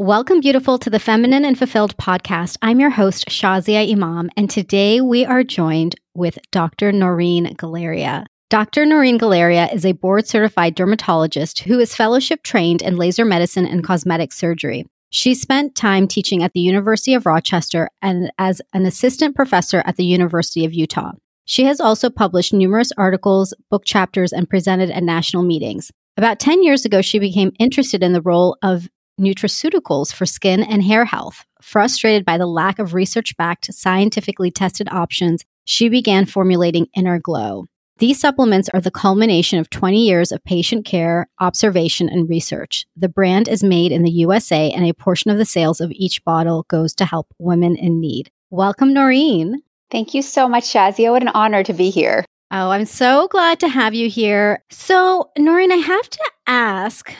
Welcome, beautiful, to the Feminine and Fulfilled podcast. I'm your host, Shazia Imam, and today we are joined with Dr. Noreen Galaria. Dr. Noreen Galaria is a board certified dermatologist who is fellowship trained in laser medicine and cosmetic surgery. She spent time teaching at the University of Rochester and as an assistant professor at the University of Utah. She has also published numerous articles, book chapters, and presented at national meetings. About 10 years ago, she became interested in the role of nutraceuticals for skin and hair health. Frustrated by the lack of research backed, scientifically tested options, she began formulating Inner Glow. These supplements are the culmination of 20 years of patient care, observation, and research. The brand is made in the USA, and a portion of the sales of each bottle goes to help women in need. Welcome, Noreen. Thank you so much, Shazia. What an honor to be here. Oh, I'm so glad to have you here. So, Noreen, I have to ask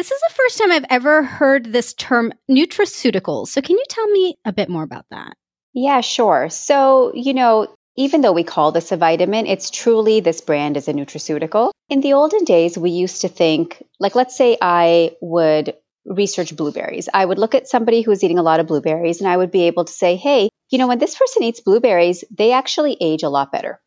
this is the first time I've ever heard this term nutraceuticals. So, can you tell me a bit more about that? Yeah, sure. So, you know, even though we call this a vitamin, it's truly this brand is a nutraceutical. In the olden days, we used to think, like, let's say I would research blueberries. I would look at somebody who was eating a lot of blueberries and I would be able to say, hey, you know, when this person eats blueberries, they actually age a lot better.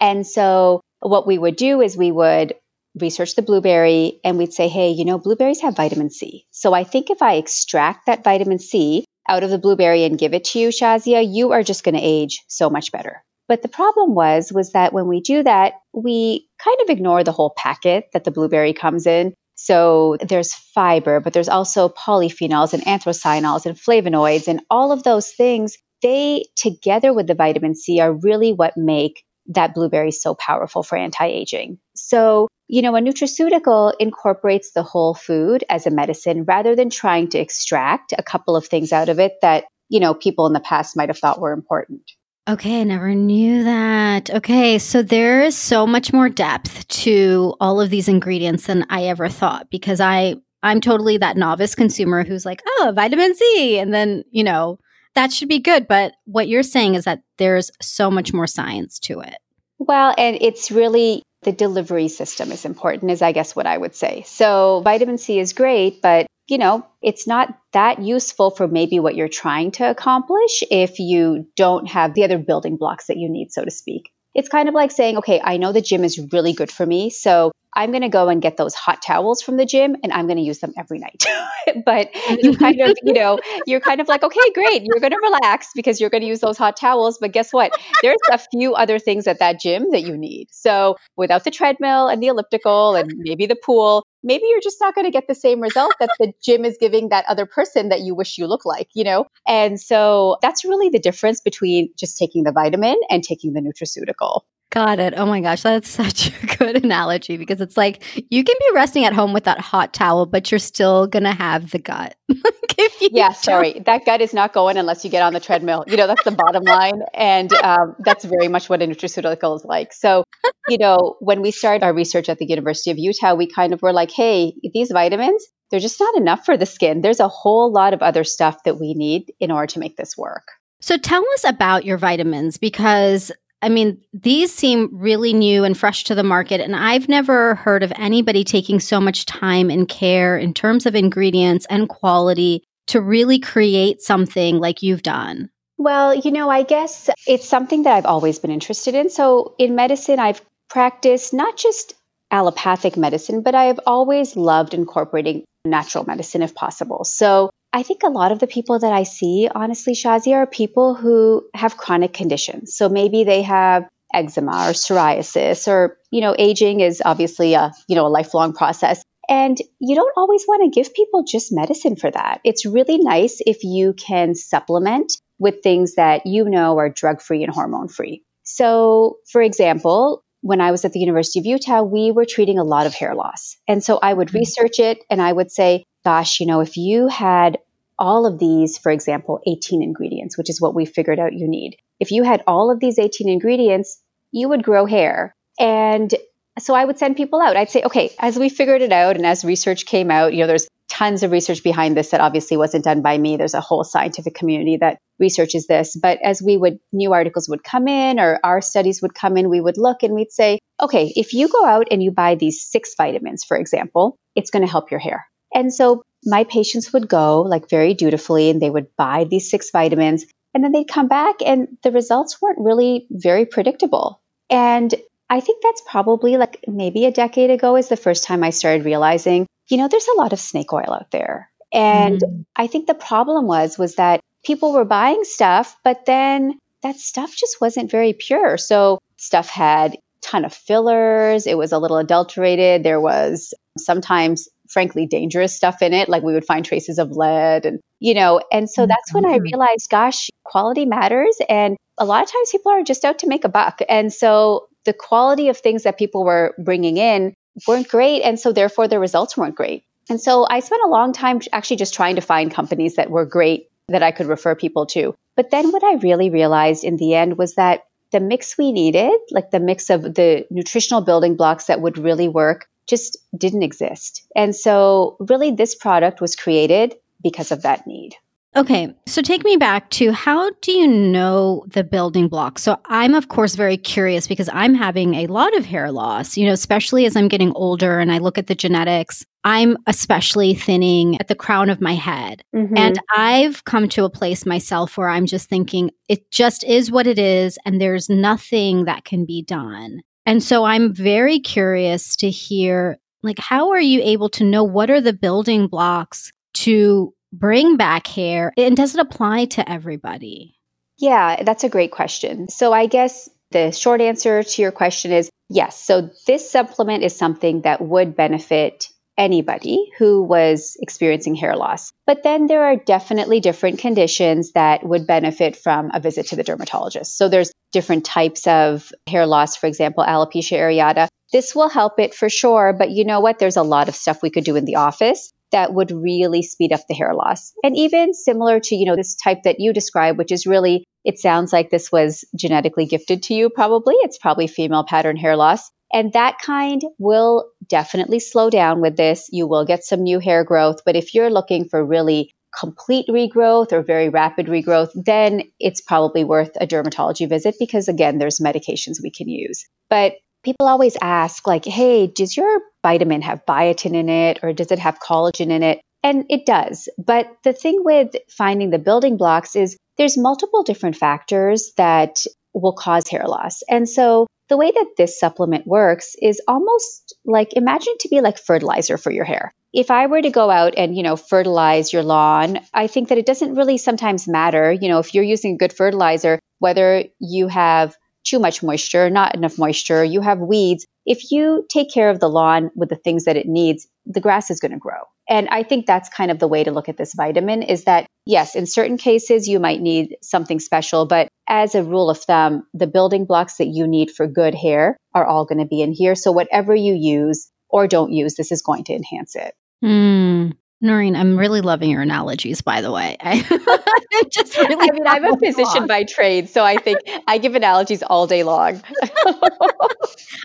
And so, what we would do is we would research the blueberry and we'd say, hey, you know, blueberries have vitamin C. So I think if I extract that vitamin C out of the blueberry and give it to you, Shazia, you are just going to age so much better. But the problem was was that when we do that, we kind of ignore the whole packet that the blueberry comes in. So there's fiber, but there's also polyphenols and anthocyanins and flavonoids and all of those things. They together with the vitamin C are really what make that blueberry is so powerful for anti aging. So, you know, a nutraceutical incorporates the whole food as a medicine rather than trying to extract a couple of things out of it that, you know, people in the past might have thought were important. Okay, I never knew that. Okay, so there is so much more depth to all of these ingredients than I ever thought because I I'm totally that novice consumer who's like, "Oh, vitamin C." And then, you know, that should be good. But what you're saying is that there's so much more science to it. Well, and it's really the delivery system is important, is I guess what I would say. So, vitamin C is great, but you know, it's not that useful for maybe what you're trying to accomplish if you don't have the other building blocks that you need, so to speak. It's kind of like saying, okay, I know the gym is really good for me. So I'm going to go and get those hot towels from the gym and I'm going to use them every night. but you kind of, you know, you're kind of like, okay, great. You're going to relax because you're going to use those hot towels. But guess what? There's a few other things at that gym that you need. So without the treadmill and the elliptical and maybe the pool, maybe you're just not going to get the same result that the gym is giving that other person that you wish you look like, you know? And so that's really the difference between just taking the vitamin and taking the nutraceutical. Got it. Oh my gosh, that's such a good analogy because it's like you can be resting at home with that hot towel, but you're still gonna have the gut. yeah, sorry, that gut is not going unless you get on the treadmill. You know, that's the bottom line, and um, that's very much what a nutraceutical is like. So, you know, when we started our research at the University of Utah, we kind of were like, hey, these vitamins, they're just not enough for the skin. There's a whole lot of other stuff that we need in order to make this work. So tell us about your vitamins because I mean, these seem really new and fresh to the market, and I've never heard of anybody taking so much time and care in terms of ingredients and quality to really create something like you've done. Well, you know, I guess it's something that I've always been interested in. So, in medicine, I've practiced not just allopathic medicine, but I've always loved incorporating natural medicine if possible. So, I think a lot of the people that I see, honestly, Shazia, are people who have chronic conditions. So maybe they have eczema or psoriasis or, you know, aging is obviously a, you know, a lifelong process. And you don't always want to give people just medicine for that. It's really nice if you can supplement with things that you know are drug free and hormone free. So, for example, when I was at the University of Utah, we were treating a lot of hair loss. And so I would mm-hmm. research it and I would say, gosh, you know, if you had all of these, for example, 18 ingredients, which is what we figured out you need. If you had all of these 18 ingredients, you would grow hair. And so I would send people out. I'd say, okay, as we figured it out and as research came out, you know, there's tons of research behind this that obviously wasn't done by me. There's a whole scientific community that researches this. But as we would, new articles would come in or our studies would come in, we would look and we'd say, okay, if you go out and you buy these six vitamins, for example, it's going to help your hair. And so my patients would go like very dutifully and they would buy these six vitamins and then they'd come back and the results weren't really very predictable. And I think that's probably like maybe a decade ago is the first time I started realizing, you know, there's a lot of snake oil out there. And mm. I think the problem was was that people were buying stuff, but then that stuff just wasn't very pure. So stuff had ton of fillers, it was a little adulterated, there was sometimes frankly dangerous stuff in it. Like we would find traces of lead and you know and so that's when i mm-hmm. realized gosh quality matters. And a lot of times people are just out to make a buck. And so the quality of things that people were bringing in weren't great. And so therefore the results weren't great. And so i spent a long time actually just trying to find companies that were great that i could refer people to. But then what i really realized in the end was that the mix we needed like the mix of the nutritional building blocks that would really work just didn't exist. And so, really, this product was created because of that need. Okay, so take me back to how do you know the building blocks? So I'm of course very curious because I'm having a lot of hair loss, you know, especially as I'm getting older and I look at the genetics. I'm especially thinning at the crown of my head. Mm-hmm. And I've come to a place myself where I'm just thinking it just is what it is and there's nothing that can be done. And so I'm very curious to hear like how are you able to know what are the building blocks to bring back hair and does it apply to everybody? Yeah, that's a great question. So I guess the short answer to your question is yes. So this supplement is something that would benefit anybody who was experiencing hair loss. But then there are definitely different conditions that would benefit from a visit to the dermatologist. So there's different types of hair loss, for example, alopecia areata. This will help it for sure, but you know what? There's a lot of stuff we could do in the office that would really speed up the hair loss. And even similar to, you know, this type that you describe, which is really, it sounds like this was genetically gifted to you, probably. It's probably female pattern hair loss. And that kind will definitely slow down with this. You will get some new hair growth. But if you're looking for really complete regrowth or very rapid regrowth, then it's probably worth a dermatology visit because, again, there's medications we can use. But people always ask, like, hey, does your vitamin have biotin in it or does it have collagen in it? And it does. But the thing with finding the building blocks is there's multiple different factors that will cause hair loss. And so the way that this supplement works is almost like imagine to be like fertilizer for your hair. If I were to go out and, you know, fertilize your lawn, I think that it doesn't really sometimes matter, you know, if you're using a good fertilizer, whether you have too much moisture, not enough moisture, you have weeds. If you take care of the lawn with the things that it needs, the grass is going to grow. And I think that's kind of the way to look at this vitamin is that, yes, in certain cases, you might need something special, but as a rule of thumb, the building blocks that you need for good hair are all going to be in here. So whatever you use or don't use, this is going to enhance it. Mm. Noreen, I'm really loving your analogies, by the way. I just really I mean, I'm a physician by trade, so I think I give analogies all day long.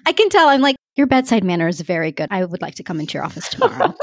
I can tell. I'm like, your bedside manner is very good. I would like to come into your office tomorrow.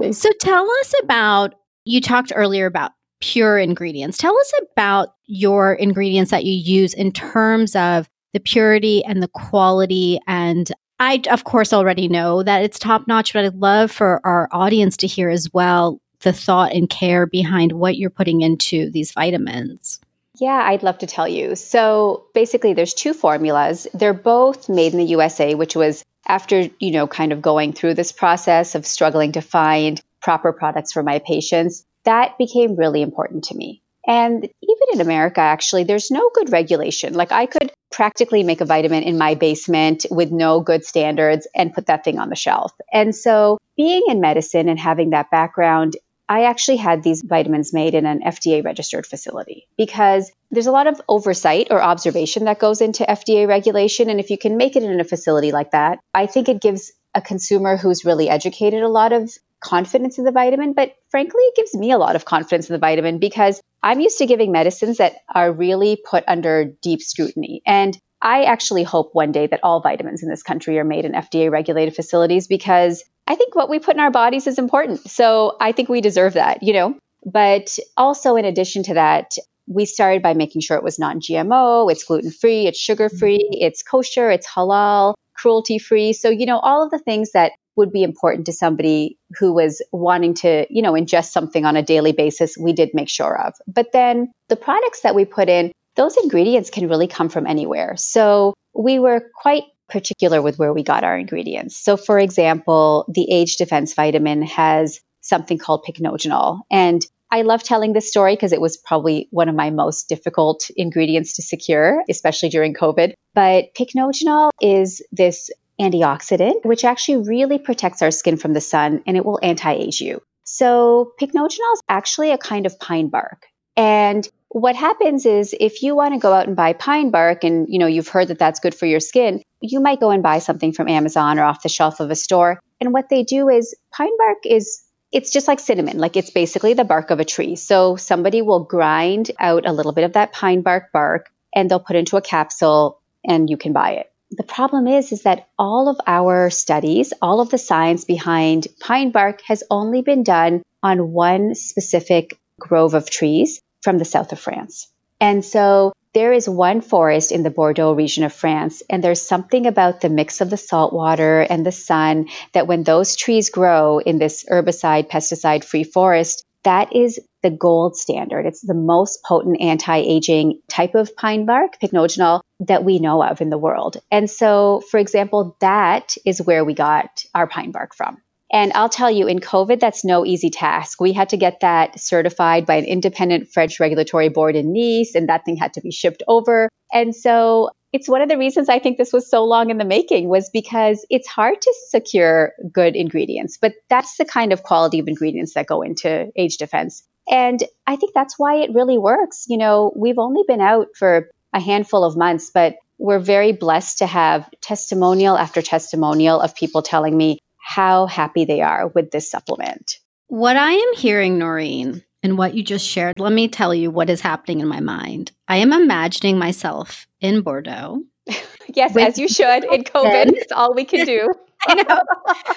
so tell us about, you talked earlier about pure ingredients. Tell us about your ingredients that you use in terms of the purity and the quality. And I, of course, already know that it's top notch, but I'd love for our audience to hear as well the thought and care behind what you're putting into these vitamins. Yeah, I'd love to tell you. So basically, there's two formulas. They're both made in the USA, which was after, you know, kind of going through this process of struggling to find proper products for my patients. That became really important to me. And even in America, actually, there's no good regulation. Like I could practically make a vitamin in my basement with no good standards and put that thing on the shelf. And so being in medicine and having that background, I actually had these vitamins made in an FDA registered facility because there's a lot of oversight or observation that goes into FDA regulation. And if you can make it in a facility like that, I think it gives a consumer who's really educated a lot of confidence in the vitamin. But frankly, it gives me a lot of confidence in the vitamin because I'm used to giving medicines that are really put under deep scrutiny. And I actually hope one day that all vitamins in this country are made in FDA regulated facilities because I think what we put in our bodies is important. So I think we deserve that, you know. But also, in addition to that, we started by making sure it was non GMO, it's gluten free, it's sugar free, it's kosher, it's halal, cruelty free. So, you know, all of the things that would be important to somebody who was wanting to, you know, ingest something on a daily basis, we did make sure of. But then the products that we put in, those ingredients can really come from anywhere. So we were quite particular with where we got our ingredients. So, for example, the age defense vitamin has something called pycnogenol. And I love telling this story because it was probably one of my most difficult ingredients to secure, especially during COVID. But pycnogenol is this antioxidant, which actually really protects our skin from the sun and it will anti age you. So, pycnogenol is actually a kind of pine bark. And what happens is if you want to go out and buy pine bark and you know you've heard that that's good for your skin you might go and buy something from amazon or off the shelf of a store and what they do is pine bark is it's just like cinnamon like it's basically the bark of a tree so somebody will grind out a little bit of that pine bark bark and they'll put into a capsule and you can buy it the problem is is that all of our studies all of the science behind pine bark has only been done on one specific grove of trees from the south of France. And so there is one forest in the Bordeaux region of France, and there's something about the mix of the salt water and the sun that when those trees grow in this herbicide, pesticide free forest, that is the gold standard. It's the most potent anti aging type of pine bark, pycnogenol, that we know of in the world. And so, for example, that is where we got our pine bark from. And I'll tell you, in COVID, that's no easy task. We had to get that certified by an independent French regulatory board in Nice, and that thing had to be shipped over. And so it's one of the reasons I think this was so long in the making was because it's hard to secure good ingredients, but that's the kind of quality of ingredients that go into age defense. And I think that's why it really works. You know, we've only been out for a handful of months, but we're very blessed to have testimonial after testimonial of people telling me how happy they are with this supplement. What I am hearing, Noreen, and what you just shared, let me tell you what is happening in my mind. I am imagining myself in Bordeaux. yes, as you should in COVID. It's all we can do. I know.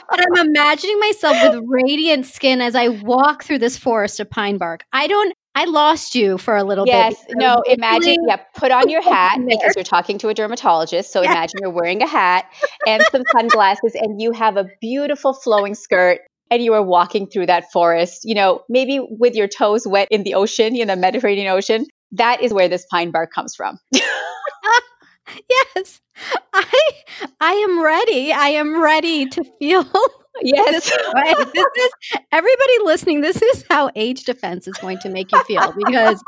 But I'm imagining myself with radiant skin as I walk through this forest of pine bark. I don't I lost you for a little yes, bit. Yes, no, imagine, yeah, put on your hat because you're talking to a dermatologist. So imagine you're wearing a hat and some sunglasses and you have a beautiful flowing skirt and you are walking through that forest, you know, maybe with your toes wet in the ocean, in the Mediterranean Ocean. That is where this pine bark comes from. yes. I I am ready. I am ready to feel Yes. This, this is everybody listening. This is how age defense is going to make you feel because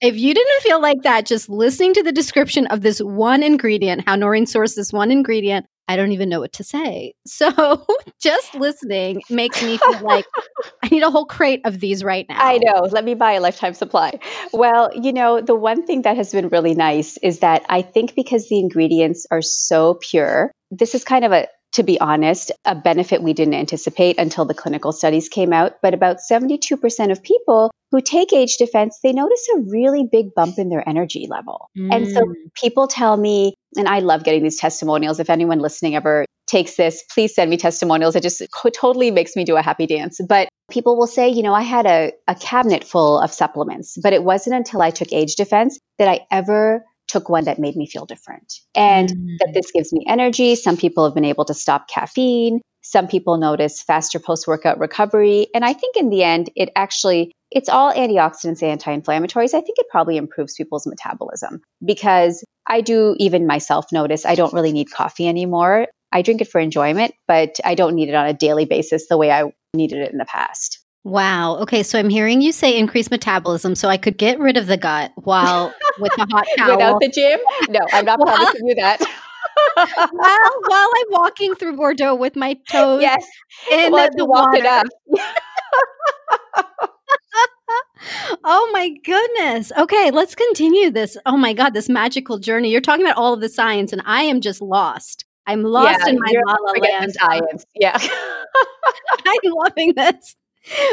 if you didn't feel like that, just listening to the description of this one ingredient, how Noreen sourced this one ingredient, I don't even know what to say. So just listening makes me feel like I need a whole crate of these right now. I know. Let me buy a lifetime supply. Well, you know, the one thing that has been really nice is that I think because the ingredients are so pure, this is kind of a to be honest, a benefit we didn't anticipate until the clinical studies came out. But about 72% of people who take age defense, they notice a really big bump in their energy level. Mm. And so mm. people tell me, and I love getting these testimonials. If anyone listening ever takes this, please send me testimonials. It just totally makes me do a happy dance. But people will say, you know, I had a, a cabinet full of supplements, but it wasn't until I took age defense that I ever took one that made me feel different and mm. that this gives me energy. Some people have been able to stop caffeine. Some people notice faster post workout recovery. And I think in the end, it actually, it's all antioxidants, anti inflammatories. I think it probably improves people's metabolism because I do even myself notice I don't really need coffee anymore. I drink it for enjoyment, but I don't need it on a daily basis the way I needed it in the past. Wow. Okay. So I'm hearing you say increase metabolism. So I could get rid of the gut while with the hot towel. Without the gym? No, I'm not well, promising you that. while, while I'm walking through Bordeaux with my toes yes. in well, the water. oh my goodness. Okay, let's continue this. Oh my God, this magical journey. You're talking about all of the science, and I am just lost. I'm lost yeah, in my la la land. Science. Yeah. I'm loving this.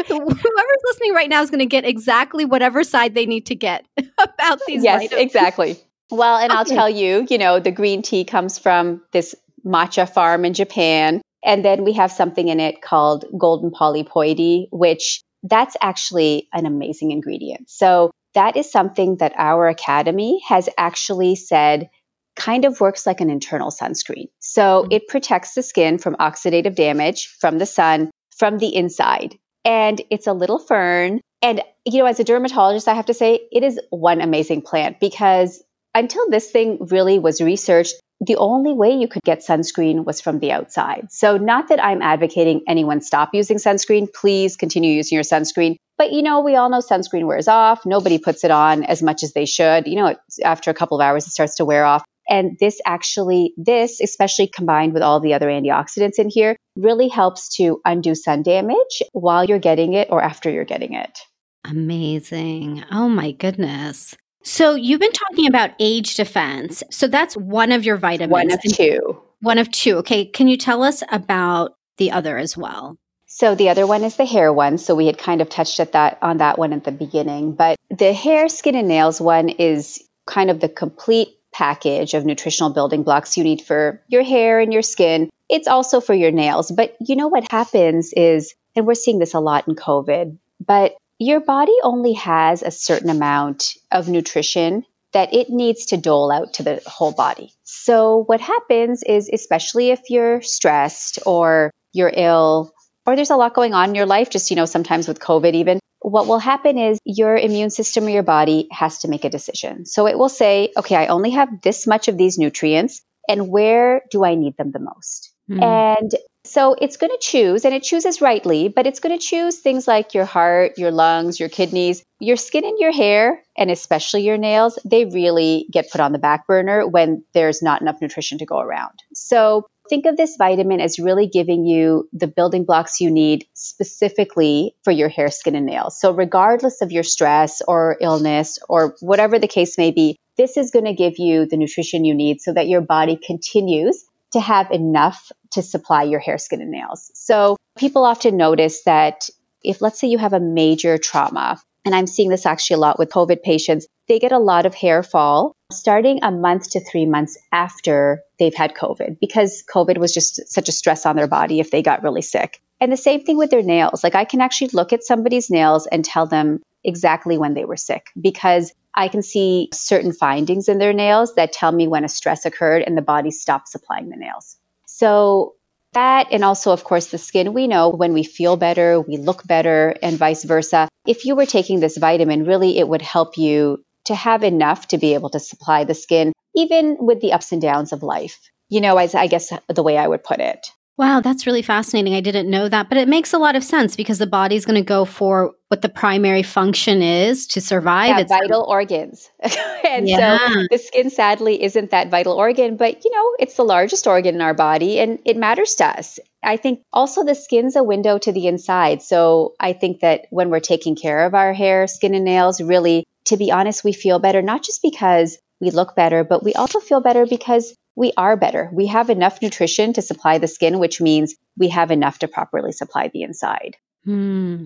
Whoever's listening right now is going to get exactly whatever side they need to get about these. Yes, items. exactly. Well, and okay. I'll tell you, you know, the green tea comes from this matcha farm in Japan. And then we have something in it called golden polypody, which that's actually an amazing ingredient. So that is something that our academy has actually said kind of works like an internal sunscreen. So mm-hmm. it protects the skin from oxidative damage from the sun from the inside. And it's a little fern. And, you know, as a dermatologist, I have to say it is one amazing plant because until this thing really was researched, the only way you could get sunscreen was from the outside. So, not that I'm advocating anyone stop using sunscreen. Please continue using your sunscreen. But, you know, we all know sunscreen wears off. Nobody puts it on as much as they should. You know, after a couple of hours, it starts to wear off. And this actually, this, especially combined with all the other antioxidants in here, really helps to undo sun damage while you're getting it or after you're getting it. Amazing. Oh my goodness. So you've been talking about age defense. So that's one of your vitamins. One of two. One of two. Okay. Can you tell us about the other as well? So the other one is the hair one. So we had kind of touched at that on that one at the beginning, but the hair, skin and nails one is kind of the complete package of nutritional building blocks you need for your hair and your skin. It's also for your nails. But you know what happens is, and we're seeing this a lot in COVID, but your body only has a certain amount of nutrition that it needs to dole out to the whole body. So, what happens is, especially if you're stressed or you're ill, or there's a lot going on in your life, just, you know, sometimes with COVID, even, what will happen is your immune system or your body has to make a decision. So, it will say, okay, I only have this much of these nutrients, and where do I need them the most? Mm. And so it's going to choose, and it chooses rightly, but it's going to choose things like your heart, your lungs, your kidneys, your skin and your hair, and especially your nails. They really get put on the back burner when there's not enough nutrition to go around. So think of this vitamin as really giving you the building blocks you need specifically for your hair, skin, and nails. So, regardless of your stress or illness or whatever the case may be, this is going to give you the nutrition you need so that your body continues to have enough to supply your hair, skin, and nails. So people often notice that if, let's say, you have a major trauma, and I'm seeing this actually a lot with COVID patients, they get a lot of hair fall starting a month to three months after they've had COVID because COVID was just such a stress on their body if they got really sick. And the same thing with their nails. Like I can actually look at somebody's nails and tell them exactly when they were sick because I can see certain findings in their nails that tell me when a stress occurred and the body stopped supplying the nails. So, that and also, of course, the skin, we know when we feel better, we look better, and vice versa. If you were taking this vitamin, really it would help you to have enough to be able to supply the skin, even with the ups and downs of life. You know, as I guess the way I would put it. Wow, that's really fascinating. I didn't know that, but it makes a lot of sense because the body's going to go for what the primary function is to survive. Yeah, it's vital organs. and yeah. so the skin sadly isn't that vital organ, but you know, it's the largest organ in our body and it matters to us. I think also the skin's a window to the inside. So I think that when we're taking care of our hair, skin and nails, really to be honest, we feel better not just because we look better, but we also feel better because we are better. We have enough nutrition to supply the skin, which means we have enough to properly supply the inside. Hmm.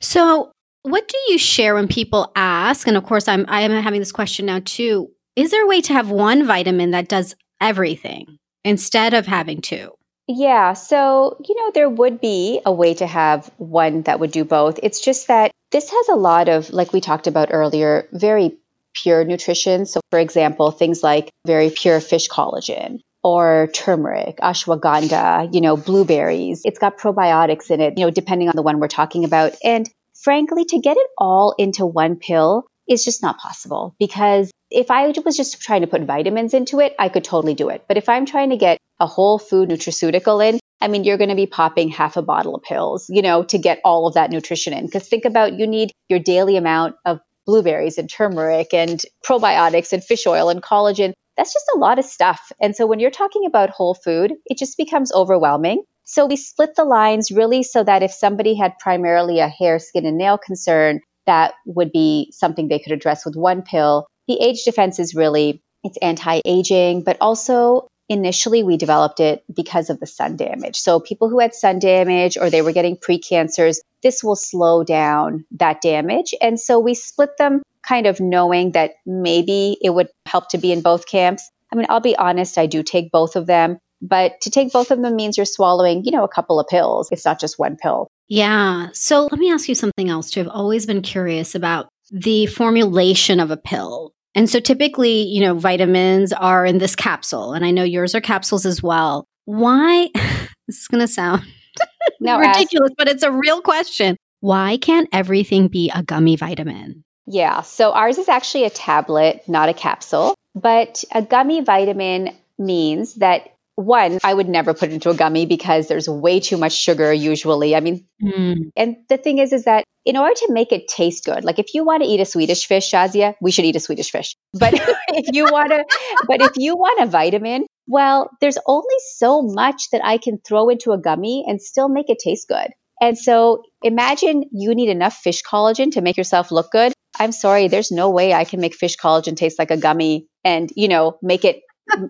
So, what do you share when people ask? And of course, I'm I am having this question now too. Is there a way to have one vitamin that does everything instead of having two? Yeah, so you know there would be a way to have one that would do both. It's just that this has a lot of like we talked about earlier, very pure nutrition. So, for example, things like very pure fish collagen or turmeric, ashwagandha, you know, blueberries. It's got probiotics in it, you know, depending on the one we're talking about. And frankly, to get it all into one pill is just not possible because if I was just trying to put vitamins into it, I could totally do it. But if I'm trying to get a whole food nutraceutical in, I mean, you're going to be popping half a bottle of pills, you know, to get all of that nutrition in. Because think about you need your daily amount of blueberries and turmeric and probiotics and fish oil and collagen. That's just a lot of stuff. And so when you're talking about whole food, it just becomes overwhelming. So we split the lines really so that if somebody had primarily a hair, skin, and nail concern, that would be something they could address with one pill. The age defense is really it's anti-aging, but also initially we developed it because of the sun damage. So people who had sun damage or they were getting precancers, this will slow down that damage. And so we split them kind of knowing that maybe it would help to be in both camps. I mean, I'll be honest, I do take both of them, but to take both of them means you're swallowing, you know, a couple of pills. It's not just one pill. Yeah. So let me ask you something else too. I've always been curious about the formulation of a pill And so typically, you know, vitamins are in this capsule, and I know yours are capsules as well. Why? this is going to sound no, ridiculous, ask. but it's a real question. Why can't everything be a gummy vitamin? Yeah, so ours is actually a tablet, not a capsule. But a gummy vitamin means that one, I would never put it into a gummy because there's way too much sugar usually. I mean, mm. and the thing is, is that in order to make it taste good, like if you want to eat a Swedish fish, Shazia, we should eat a Swedish fish. But if you want to, but if you want a vitamin, well, there's only so much that I can throw into a gummy and still make it taste good. And so imagine you need enough fish collagen to make yourself look good. I'm sorry, there's no way I can make fish collagen taste like a gummy and, you know, make it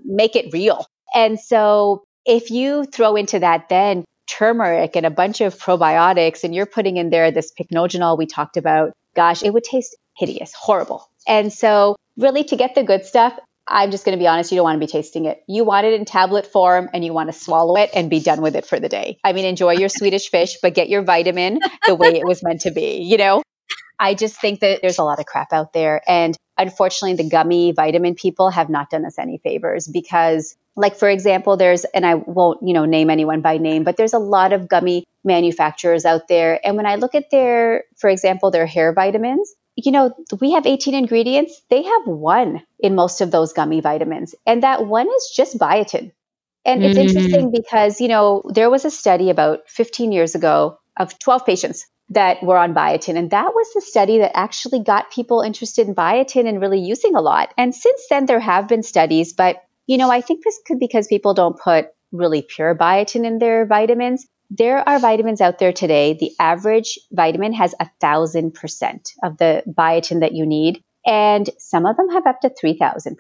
make it real. And so if you throw into that then turmeric and a bunch of probiotics and you're putting in there this pycnogenol we talked about, gosh, it would taste hideous, horrible. And so really to get the good stuff, I'm just going to be honest, you don't want to be tasting it. You want it in tablet form and you want to swallow it and be done with it for the day. I mean, enjoy your Swedish fish, but get your vitamin the way it was meant to be, you know? I just think that there's a lot of crap out there. And unfortunately, the gummy vitamin people have not done us any favors because, like, for example, there's, and I won't, you know, name anyone by name, but there's a lot of gummy manufacturers out there. And when I look at their, for example, their hair vitamins, you know, we have 18 ingredients. They have one in most of those gummy vitamins. And that one is just biotin. And it's mm-hmm. interesting because, you know, there was a study about 15 years ago of 12 patients that were on biotin. And that was the study that actually got people interested in biotin and really using a lot. And since then, there have been studies, but, you know, I think this could because people don't put really pure biotin in their vitamins. There are vitamins out there today. The average vitamin has a thousand percent of the biotin that you need. And some of them have up to 3000%.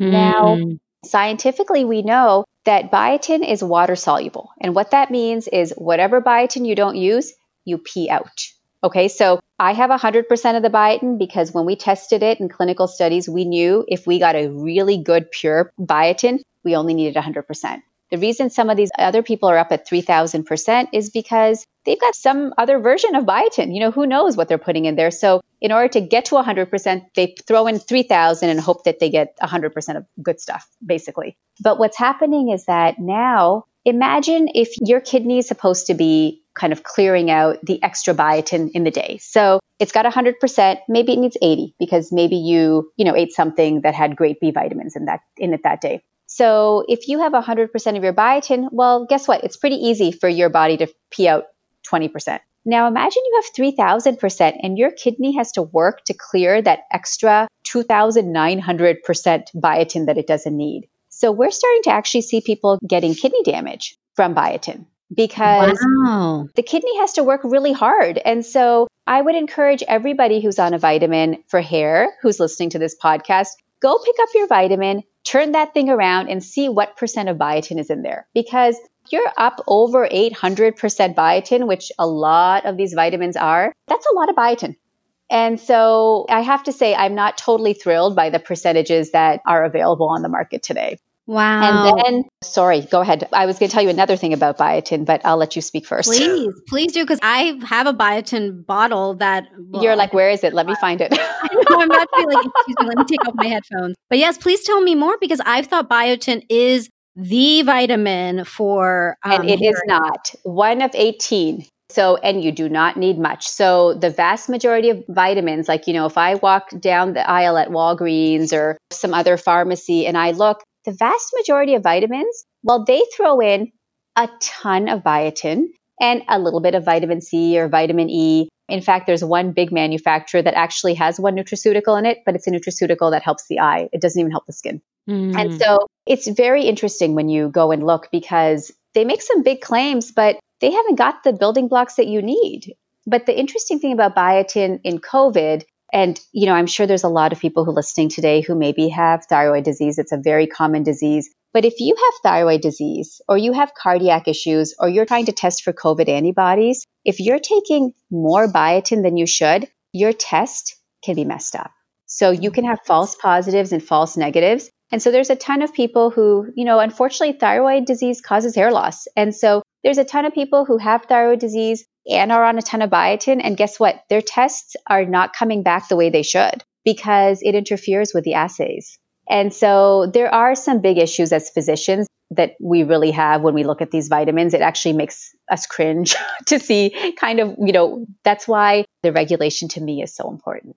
Mm. Now, scientifically, we know that biotin is water soluble. And what that means is whatever biotin you don't use, you pee out. Okay, so I have 100% of the biotin because when we tested it in clinical studies, we knew if we got a really good pure biotin, we only needed 100%. The reason some of these other people are up at 3000% is because they've got some other version of biotin. You know, who knows what they're putting in there. So in order to get to 100%, they throw in 3000 and hope that they get 100% of good stuff, basically. But what's happening is that now imagine if your kidney is supposed to be kind of clearing out the extra biotin in the day. So it's got 100%, maybe it needs 80 because maybe you, you know, ate something that had great B vitamins in that in it that day. So if you have 100% of your biotin, well, guess what? It's pretty easy for your body to pee out 20%. Now imagine you have 3000% and your kidney has to work to clear that extra 2900% biotin that it doesn't need. So we're starting to actually see people getting kidney damage from biotin because wow. the kidney has to work really hard. And so I would encourage everybody who's on a vitamin for hair, who's listening to this podcast, go pick up your vitamin, turn that thing around and see what percent of biotin is in there. Because you're up over 800% biotin, which a lot of these vitamins are, that's a lot of biotin. And so I have to say, I'm not totally thrilled by the percentages that are available on the market today. Wow. And then, sorry, go ahead. I was going to tell you another thing about biotin, but I'll let you speak first. Please, please do, because I have a biotin bottle that. Well, You're like, where is it? Let me find it. I'm not like, excuse me, let me take off my headphones. But yes, please tell me more because I've thought biotin is the vitamin for. Um, and it is not. One of 18 so, and you do not need much. So, the vast majority of vitamins, like, you know, if I walk down the aisle at Walgreens or some other pharmacy and I look, the vast majority of vitamins, well, they throw in a ton of biotin and a little bit of vitamin C or vitamin E. In fact, there's one big manufacturer that actually has one nutraceutical in it, but it's a nutraceutical that helps the eye. It doesn't even help the skin. Mm. And so it's very interesting when you go and look because they make some big claims, but they haven't got the building blocks that you need. But the interesting thing about biotin in COVID and, you know, I'm sure there's a lot of people who are listening today who maybe have thyroid disease. It's a very common disease. But if you have thyroid disease or you have cardiac issues or you're trying to test for COVID antibodies, if you're taking more biotin than you should, your test can be messed up. So you can have false positives and false negatives. And so there's a ton of people who, you know, unfortunately, thyroid disease causes hair loss. And so there's a ton of people who have thyroid disease and are on a ton of biotin. And guess what? Their tests are not coming back the way they should. because it interferes with the assays. And so there are some big issues as physicians that we really have when we look at these vitamins. It actually makes us cringe to see kind of, you know, that's why the regulation to me is so important.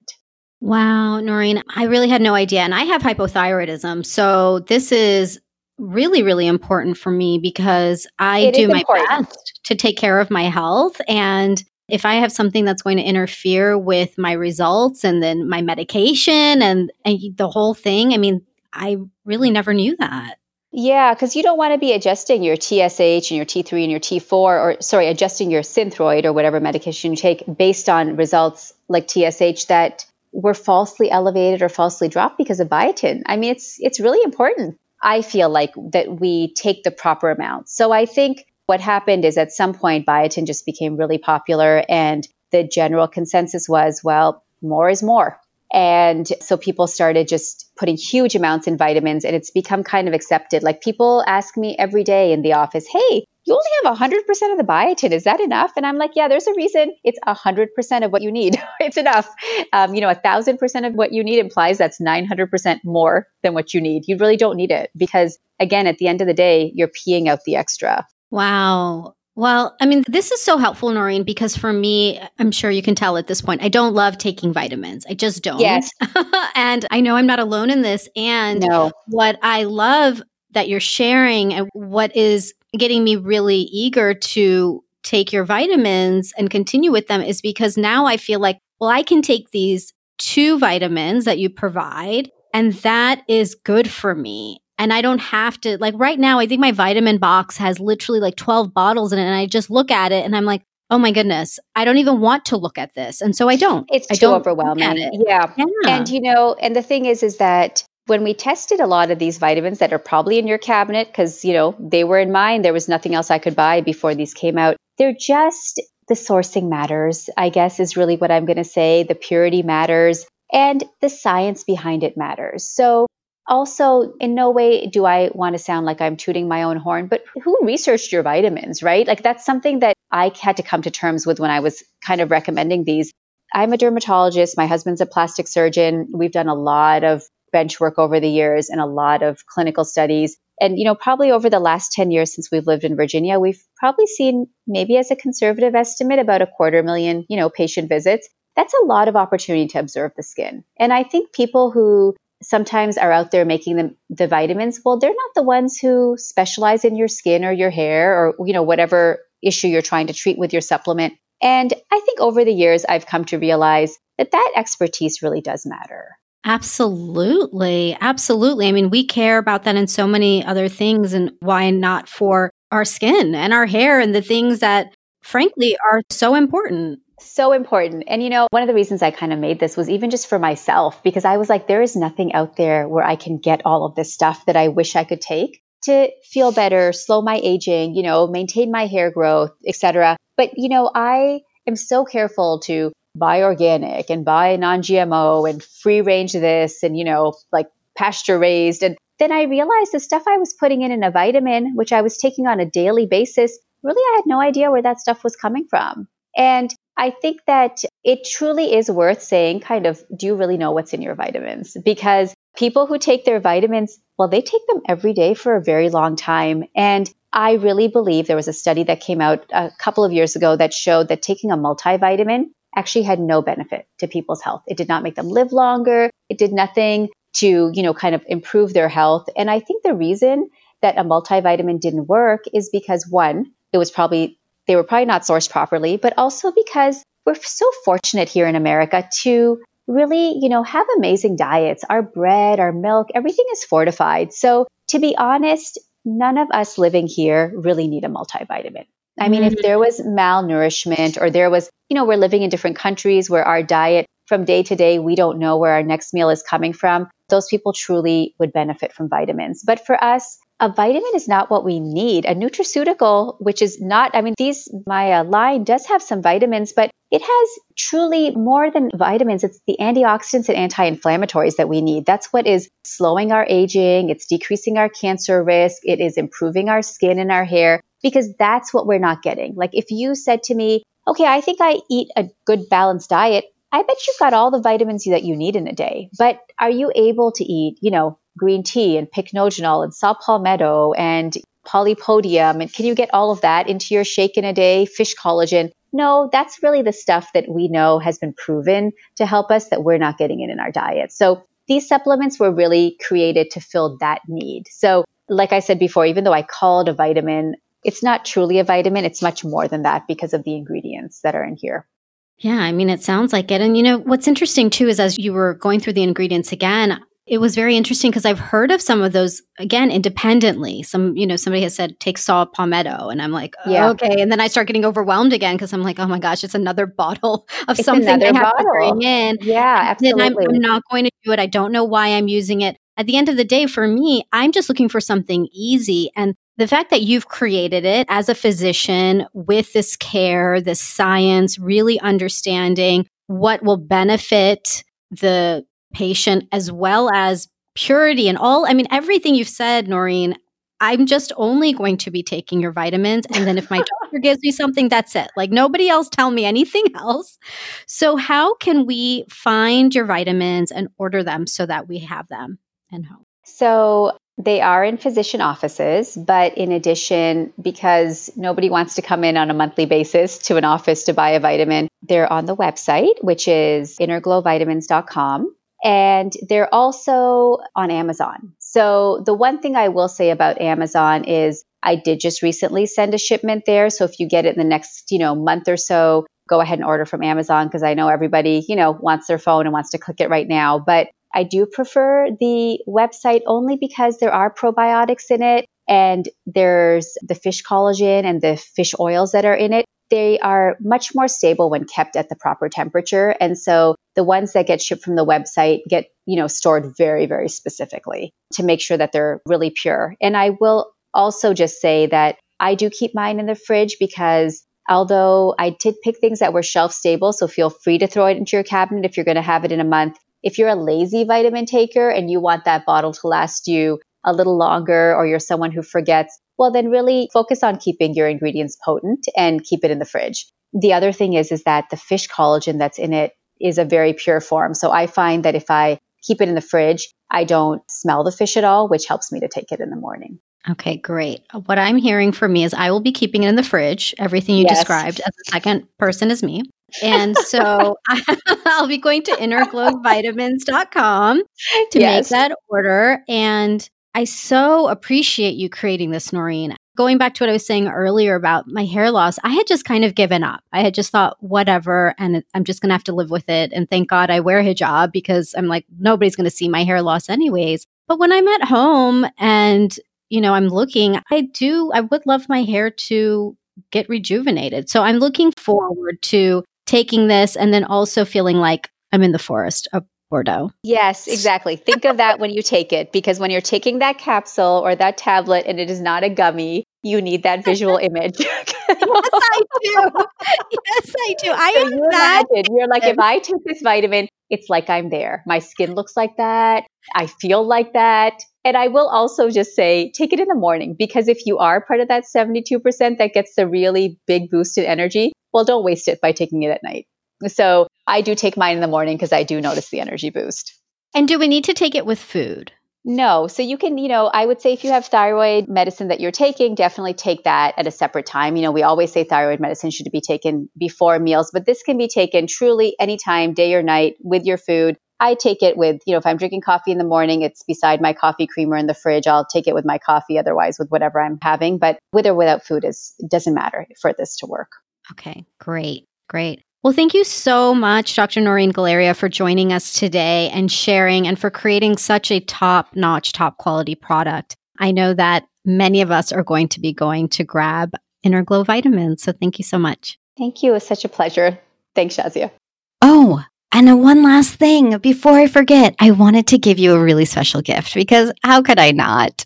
Wow, Noreen, I really had no idea. And I have hypothyroidism. So this is really, really important for me because I It do my important. best to take care of my health. And if I have something that's going to interfere with my results and then my medication and, and the whole thing, I mean, I really never knew that. Yeah, because you don't want to be adjusting your TSH and your T3 and your T4, or sorry, adjusting your Synthroid or whatever medication you take based on results like TSH that were falsely elevated or falsely dropped because of biotin. I mean, it's it's really important. I feel like that we take the proper amount. So I think what happened is at some point biotin just became really popular, and the general consensus was, well, more is more. And so people started just putting huge amounts in vitamins and it's become kind of accepted. Like people ask me every day in the office, hey, you only have 100% of the biotin. Is that enough? And I'm like, yeah, there's a reason it's 100% of what you need. it's enough. Um, you know, a 1,000% of what you need implies that's 900% more than what you need. You really don't need it because, again, at the end of the day, you're peeing out the extra. Wow. Well, I mean, this is so helpful, Noreen, because for me, I'm sure you can tell at this point, I don't love taking vitamins. I just don't. Yes. and I know I'm not alone in this. And No. what I love that you're sharing and what is getting me really eager to take your vitamins and continue with them is because now I feel like, well, I can take these two vitamins that you provide, and that is good for me. And I don't have to, like, right now, I think my vitamin box has literally like 12 bottles in it. And I just look at it and I'm like, oh my goodness, I don't even want to look at this. And so I don't. It's I too don't overwhelming. it. Yeah. Yeah. And you know, and the thing is, is that when we tested a lot of these vitamins that are probably in your cabinet, because you know they were in mine, there was nothing else I could buy before these came out. They're just the sourcing matters, I guess, is really what I'm going to say. The purity matters, and the science behind it matters. So. Also, in no way do I want to sound like I'm tooting my own horn, but who researched your vitamins, right? Like, that's something that I had to come to terms with when I was kind of recommending these. I'm a dermatologist. My husband's a plastic surgeon. We've done a lot of bench work over the years and a lot of clinical studies. And, you know, probably over the last 10 years since we've lived in Virginia, we've probably seen maybe as a conservative estimate about a quarter million, you know, patient visits. That's a lot of opportunity to observe the skin. And I think people who sometimes are out there making them the vitamins, well, they're not the ones who specialize in your skin or your hair or, you know, whatever issue you're trying to treat with your supplement. And I think over the years, I've come to realize that that expertise really does matter. Absolutely. Absolutely. I mean, we care about that in so many other things. And why not for our skin and our hair and the things that, frankly, are so important? So important. And you know, one of the reasons I kind of made this was even just for myself, because I was like, there is nothing out there where I can get all of this stuff that I wish I could take to feel better, slow my aging, you know, maintain my hair growth, etc. But you know, I am so careful to buy organic and buy non-GMO and free range this and you know, like pasture raised and then I realized the stuff I was putting in in a vitamin, which I was taking on a daily basis, really I had no idea where that stuff was coming from. And I think that it truly is worth saying, kind of, do you really know what's in your vitamins? Because people who take their vitamins, well, they take them every day for a very long time. And I really believe there was a study that came out a couple of years ago that showed that taking a multivitamin actually had no benefit to people's health. It did not make them live longer. It did nothing to, you know, kind of improve their health. And I think the reason that a multivitamin didn't work is because one, it was probably they were probably not sourced properly, but also because we're so fortunate here in America to really, you know, have amazing diets. Our bread, our milk, everything is fortified. So to be honest, none of us living here really need a multivitamin. I mean, if mm. there was malnourishment or there was, you know, we're living in different countries where our diet from day to day, we don't know where our next meal is coming from. Those people truly would benefit from vitamins. But for us, a vitamin is not what we need. A nutraceutical, which is not, I mean, these, my uh, line does have some vitamins, but it has truly more than vitamins. It's the antioxidants and anti inflammatories that we need. That's what is slowing our aging. It's decreasing our cancer risk. It is improving our skin and our hair because that's what we're not getting. Like if you said to me, okay, I think I eat a good balanced diet. I bet you've got all the vitamins that you need in a day, but are you able to eat, you know, green tea and pycnogenol and saw palmetto and polypodium? And can you get all of that into your shake in a day, fish collagen? No, that's really the stuff that we know has been proven to help us that we're not getting it in our diet. So these supplements were really created to fill that need. So like I said before, even though I call it a vitamin, it's not truly a vitamin. It's much more than that because of the ingredients that are in here. Yeah, I mean, it sounds like it. And you know, what's interesting too is as you were going through the ingredients again, it was very interesting because I've heard of some of those again independently. Some, you know, somebody has said take saw palmetto, and I'm like, oh, yeah. okay. And then I start getting overwhelmed again because I'm like, oh my gosh, it's another bottle of it's something I have bottle. to bring in. Yeah, absolutely. I'm, I'm not going to do it. I don't know why I'm using it. At the end of the day, for me, I'm just looking for something easy. And the fact that you've created it as a physician with this care, this science, really understanding what will benefit the patient as well as purity and all. I mean, everything you've said, Noreen, I'm just only going to be taking your vitamins. And then if my doctor gives me something, that's it. Like nobody else tell me anything else. So, how can we find your vitamins and order them so that we have them in home? So, they are in physician offices, but in addition, because nobody wants to come in on a monthly basis to an office to buy a vitamin, they're on the website, which is innerglowvitamins.com. And they're also on Amazon. So the one thing I will say about Amazon is I did just recently send a shipment there. So if you get it in the next, you know, month or so, go ahead and order from Amazon because I know everybody, you know, wants their phone and wants to click it right now. But I do prefer the website only because there are probiotics in it and there's the fish collagen and the fish oils that are in it. They are much more stable when kept at the proper temperature. And so the ones that get shipped from the website get, you know, stored very, very specifically to make sure that they're really pure. And I will also just say that I do keep mine in the fridge because although I did pick things that were shelf stable, so feel free to throw it into your cabinet if you're going to have it in a month. If you're a lazy vitamin taker and you want that bottle to last you a little longer, or you're someone who forgets, well, then really focus on keeping your ingredients potent and keep it in the fridge. The other thing is, is that the fish collagen that's in it is a very pure form. So I find that if I keep it in the fridge, I don't smell the fish at all, which helps me to take it in the morning. Okay, great. What I'm hearing from me is I will be keeping it in the fridge, everything you yes. described as the second person is me. And so I'll be going to innerglowvitamins.com to yes. make that order. And I so appreciate you creating this, Noreen. Going back to what I was saying earlier about my hair loss, I had just kind of given up. I had just thought, whatever, and I'm just going to have to live with it. And thank God I wear hijab because I'm like, nobody's going to see my hair loss anyways. But when I'm at home and, you know, I'm looking, I do, I would love my hair to get rejuvenated. So I'm looking forward to taking this and then also feeling like I'm in the forest of Bordeaux. Yes, exactly. Think of that when you take it because when you're taking that capsule or that tablet and it is not a gummy, you need that visual image. yes, I do. Yes, I do. I so am you that. You're like, if I take this vitamin, it's like I'm there. My skin looks like that. I feel like that. And I will also just say, take it in the morning because if you are part of that 72% that gets the really big boost in energy, well, don't waste it by taking it at night. So I do take mine in the morning because I do notice the energy boost. And do we need to take it with food? No. So you can, you know, I would say if you have thyroid medicine that you're taking, definitely take that at a separate time. You know, we always say thyroid medicine should be taken before meals, but this can be taken truly anytime, day or night, with your food. I take it with, you know, if I'm drinking coffee in the morning, it's beside my coffee creamer in the fridge. I'll take it with my coffee, otherwise with whatever I'm having. But with or without food is doesn't matter for this to work. Okay, great, great. Well, thank you so much, Dr. Noreen Galaria, for joining us today and sharing and for creating such a top notch, top quality product. I know that many of us are going to be going to grab Inner Glow vitamins. So thank you so much. Thank you. It was such a pleasure. Thanks, Shazia. Oh, and one last thing before I forget, I wanted to give you a really special gift because how could I not?